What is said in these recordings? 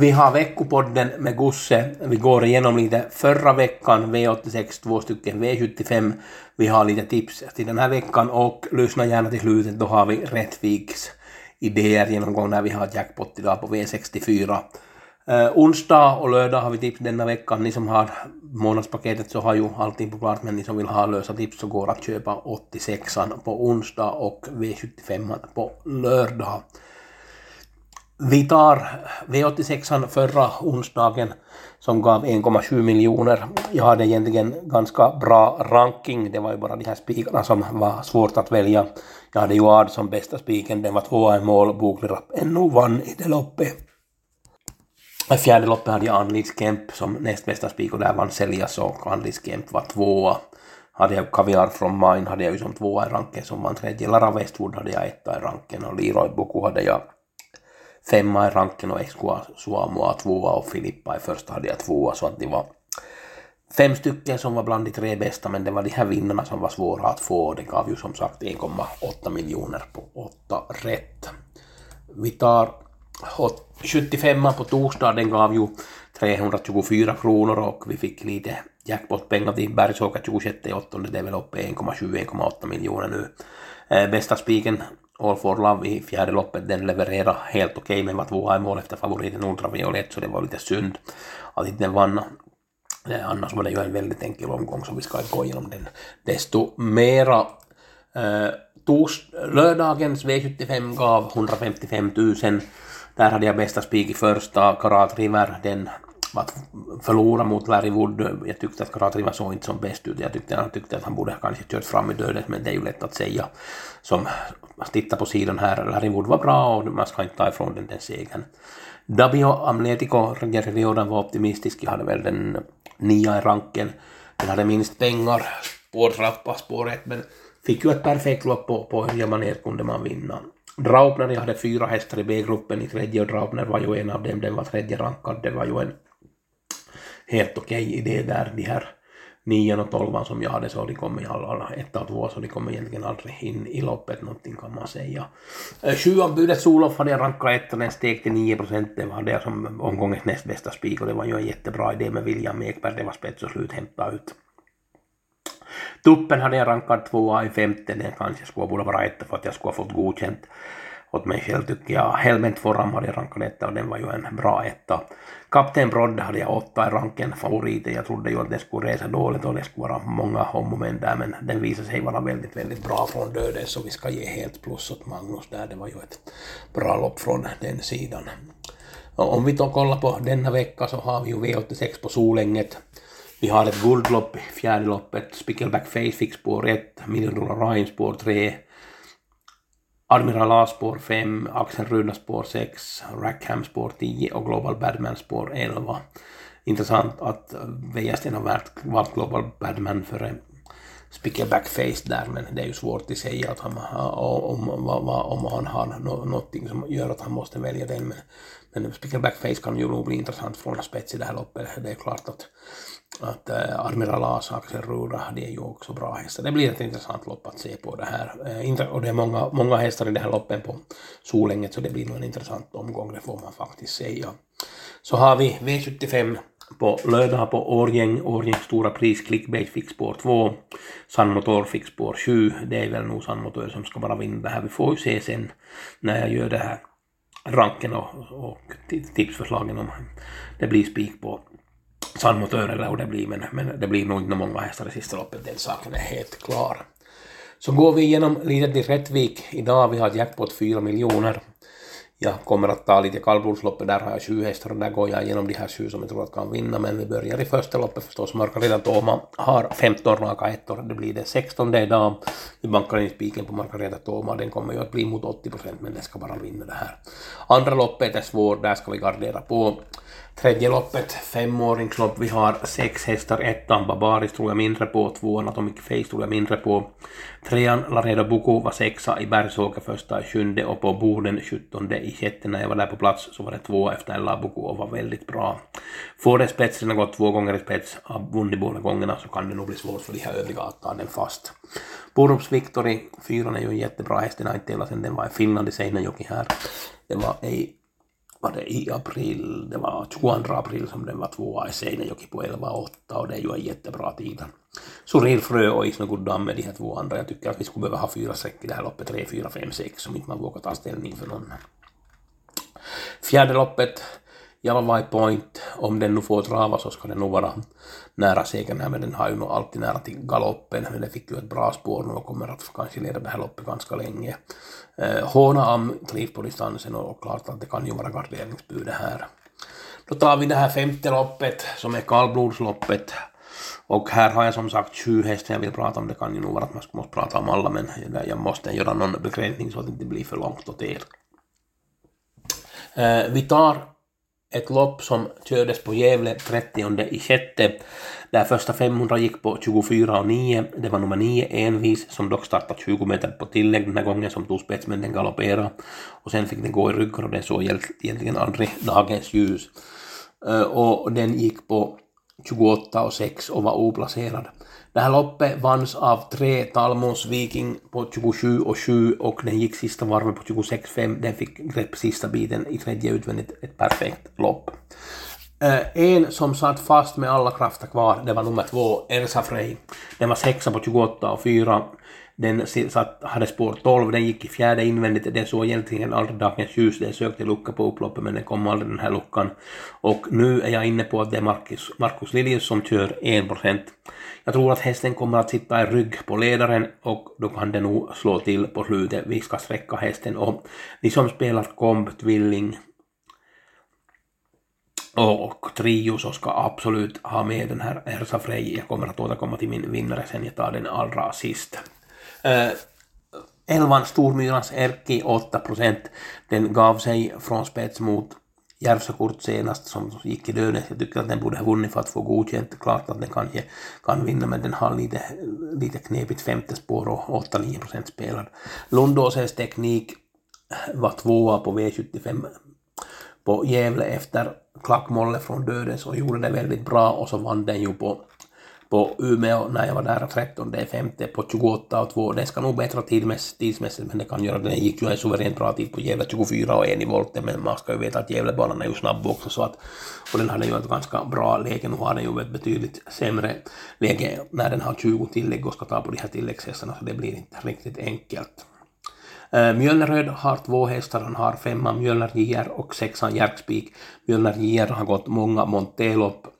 Vi har veckopodden med Gusse. Vi går igenom lite förra veckan, V86, två stycken V75. Vi har lite tips till den här veckan och lyssna gärna till slutet, då har vi Rättviks idéer genomgång när vi har jackpot idag på V64. Uh, eh, onsdag och lördag har vi tips denna veckan. Ni som har månadspaketet så har ju allting på klart, men ni som vill ha lösa tips så går att köpa 86an på onsdag och V75 på lördag. Vi tar V86 förra onsdagen som gav 1,7 miljoner. Jag hade egentligen ganska bra ranking. Det var ju bara de här spikarna som var svårt att välja. Jag hade ju Ad som bästa spiken. Den var tvåa i mål. Boklirapp ännu vann i det loppet. I fjärde loppet hade jag Anlis Kemp som näst bästa spik och där vann Seljas och Anlis Kemp var tvåa. Hade jag Kaviar from Mine hade jag ju som tvåa i ranken som vann tredje. Lara Westwood hade jag etta i ranken och Leroy Boku hade jag femma i ranken och Exqua Suomoa tvåa och Filippa i första hade jag tvåa så att det var fem stycken som var bland de tre bästa men det var de här vinnarna som var svåra att få och det gav ju som sagt 1,8 miljoner på åtta rätt. Vi tar 75 på torsdag, den gav ju 324 kronor och vi fick lite jackpotpengar till Bergsåker 26 8 det är väl uppe 1,7-1,8 miljoner nu. Eh, bästa spiken All for Love i fjärde loppet, den levererade helt okej okay, men var tvåa i mål efter favoriten Ultraviolett så det var lite synd att inte den vann. Eh, annars var det ju en väldigt enkel omgång så vi ska gå igenom den desto mera. Eh, lördagens V75 gav 155 000. Där hade jag bästa spik i första, Karat River, den förlora mot Larry Wood. Jag tyckte att Karatriva såg inte som bäst ut. Jag tyckte, jag tyckte att han borde kanske kört fram i döden, men det är ju lätt att säga. Som tittar på sidan här, Larry Wood var bra och man ska inte ta ifrån den den segern. Dabio Amletico, Jerry Riordan var optimistisk, jag hade väl den nia i ranken. Den hade minst pengar, spårtrappa, spår ett, men fick ju ett perfekt lopp på, på Öljamaner kunde man vinna. Draupner, jag hade fyra hästar i B-gruppen i tredje och Draupner var ju en av dem, den var tredje rankad, det var ju en helt okej okay idé där, de här nian och tolvan som jag hade så de kom i alla, ett och två så de kom egentligen aldrig in i loppet någonting kan man säga. Eh, Sjuan budet Solof hade jag rankat ett och den steg till 9 procent. Det var det som omgångens näst bästa spik och det var ju en jättebra idé med William Ekberg. Det var spets och slut hämta ut. Tuppen hade jag rankat tvåa i femte. Den kanske skulle borde vara etta för att jag skulle ha fått godkänt åt mig själv tycker jag. Helmet Foram hade jag rankat etta och den var ju en bra etta. Kapten Brodde hade jag åtta i ranken, favoriten. Jag trodde ju att den skulle resa dåligt och det skulle vara många ommoment där men den visade sig vara väldigt, väldigt bra från döden så vi ska ge helt plus åt Magnus där. Det var ju ett bra lopp från den sidan. Och om vi då kollar på denna vecka så har vi ju V86 på Solänget. Vi har ett guldlopp i fjärde loppet, Spickleback Face fick spår 1, Million Dollar Ryan spår 3, Admiral A spår 5, Axel Runa spår 6, Rackham spår 10 och Global Badman spår 11. Intressant att Wäjersten har valt Global Badman före Spickleback Face där, men det är ju svårt att säga att han, om, om, om han har någonting som gör att han måste välja den. Men, men Spicker Blackface kan ju nog bli intressant från spets i det här loppet. Det är klart att att äh, Admiral As, Axel Ruda, det är ju också bra hästar. Det blir ett intressant lopp att se på det här. Äh, och det är många, många hästar i det här loppet på Solänget så det blir nog en intressant omgång, det får man faktiskt säga. Så har vi V75 på lördag på Årgäng, Årgängs stora pris, Clickbait fick spår 2, San Motor fick spår 7, det är väl nog San Motor som ska bara vinna det här, vi får ju se sen när jag gör det här ranken och, och tipsförslagen om det blir spik på San Motör eller hur det blir, men, men det blir nog inte många hästar i sista loppet, den saken är helt klar. Så går vi igenom lite till Rättvik idag, vi har jackpot 4 miljoner. Jag kommer att ta lite kallblodsloppet, där har jag sju hästar och där går jag igenom de här sju som jag tror att kan vinna, men vi börjar i första loppet förstås. Margareta Toma har 15 raka ettor, det blir det 16 idag. Vi bankar in spiken på Margareta Toma, den kommer ju att bli mot 80 procent, men den ska bara vinna det här. Andra loppet är svårt, där ska vi gardera på. Tredje loppet, femåringslopp, vi har sex hästar, ettan Babaris tror jag mindre på, tvåan Atomic Face tror jag mindre på, trean Laredo Boko var sexa i Bergsåker första i sjunde och på Boden 17 i sjätte när jag var där på plats så var det två efter Ella Boko och var väldigt bra. Får det spetsen har gått två gånger i spets, har vunnit båda gångerna så kan det nog bli svårt för de här övriga att ta den fast. Borups Victory, fyran är ju en jättebra häst, den har inte hela sen den var i Finland i Seinäjoki här. Det var ej var det i april, det var 22 april som den var tvåa i Seinejoki på 11.8 och det är ju en jättebra tid. Suril Frö och Isnoguddam med de här två andra. Jag tycker att vi skulle behöva ha fyra streck i det här loppet, 3, 4, 5, 6 om inte man vågar ta ställning för någon. Fjärde loppet, Jalvai Point, om den nu får trava så ska den nog vara nära segern men den har ju nog alltid nära till galoppen, men den fick ju ett bra spår nu och kommer att kanske leda det här loppet ganska länge. Eh, Håna Am trivs på distansen och klart att det kan ju vara garderingsbud det här. Då tar vi det här femte loppet som är kallblodsloppet. Och här har jag som sagt sju hästar jag vill prata om. Det kan ju nog vara att man måste prata om alla men jag måste göra någon begränsning så att det inte blir för långt åt er. Eh, vi tar ett lopp som kördes på Gävle 30 i sjätte, där första 500 gick på 24 och 9. Det var nummer 9 envis som dock startade 20 meter på tillägg den här gången som tog spets men den galopperade och sen fick den gå i ryggen och den såg egentligen aldrig dagens ljus. Eh, och den gick på 28 och 6 och var oplacerad. Det här loppet vanns av tre Talmons Viking på 27 och 7 och den gick sista varvet på 26,5. Den fick grepp sista biten i tredje utvändigt. Ett perfekt lopp. Uh, en som satt fast med alla krafter kvar, det var nummer två, Elsa Frey. Den var sexa på 28 och 4. Den satt, hade spår 12, den gick i fjärde invändigt, den såg egentligen aldrig dagens ljus, den sökte lucka på upploppet men den kom aldrig den här luckan. Och nu är jag inne på att det är Marcus, Marcus Liljus som kör 1%. Jag tror att hästen kommer att sitta i rygg på ledaren och då kan den nog slå till på slutet. Vi ska sträcka hästen och ni som spelar komp, tvilling och trio så ska absolut ha med den här Ersa Frey. Jag kommer att återkomma till min vinnare sen jag tar den allra sist. Eh, Elvan Stormyrans Erkki 8 procent. Den gav sig från spets mot Järvsökort senast som gick i döden. Jag tycker att den borde ha vunnit för att få godkänt. Klart att den kanske kan vinna men den har lite, lite knepigt femte spår och 8-9 procent spelad. Lundåsens teknik var tvåa på V75 på Gävle efter klackmålet från döden så gjorde det väldigt bra och så vann den ju på på Umeå när jag var där 13 det är femte på 28 och 2. Den ska nog bättra tidsmässigt men det kan göra Den gick ju en suveränt bra tid på Gävle 24 och 1 i volten men man ska ju veta att Gävlebanan är ju snabb också så att och den hade ju ett ganska bra läge. Nu har den ju ett betydligt sämre läge när den har 20 tillägg och ska ta på de här tilläggshästarna så det blir inte riktigt enkelt. Eh, Mjölneröd har två hästar, han har femman Mjölner JR och sexan Järkspik. Mjölner JR har gått många montelopp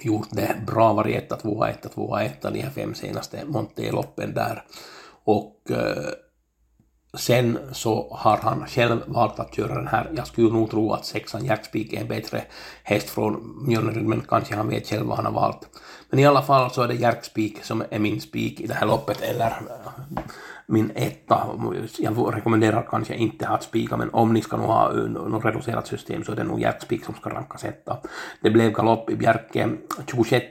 gjort det bra, varit etta, tvåa, etta, tvåa, etta de här fem senaste Monteloppen där. Och eh, sen så har han själv valt att köra den här. Jag skulle nog tro att sexan Jackspik är en bättre häst från Mjölneryd, men kanske han vet själv vad han har valt. Men i alla fall så är det Järkspik som är min spik i det här loppet, eller eh, min etta. Jag rekommenderar kanske inte att spika, men om ni ska nog ha eh, något reducerat system så är det nog hjärtspik som ska rankas etta. Det blev galopp i Bjerke 26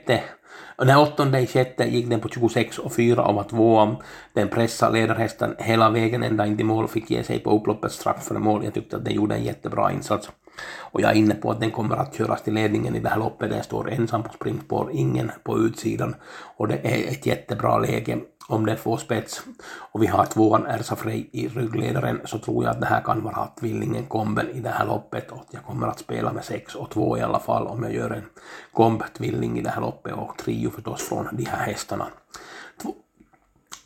när åttonde i sjätte gick den på 26 och 4 och var tvåa. Den pressade ledarhästen hela vägen ända in till mål och fick ge sig på upploppet strax före mål. Jag tyckte att den gjorde en jättebra insats. Och jag är inne på att den kommer att köras till ledningen i det här loppet. Den står ensam på springspår, ingen på utsidan. Och det är ett jättebra läge om den får spets och vi har tvåan Ersa Frey i ryggledaren så tror jag att det här kan vara tvillingen komben i det här loppet och jag kommer att spela med 6 och 2 i alla fall om jag gör en komb-tvilling i det här loppet och trio förstås från de här hästarna.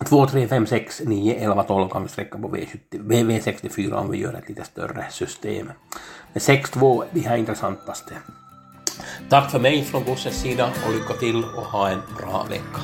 2, 3, 5, 6, 9, 11, 12 kan vi sträcka på V70, V64 om vi gör ett lite större system. Men 6, 2 de här intressantaste. Tack för mig från Busses sida och lycka till och ha en bra vecka.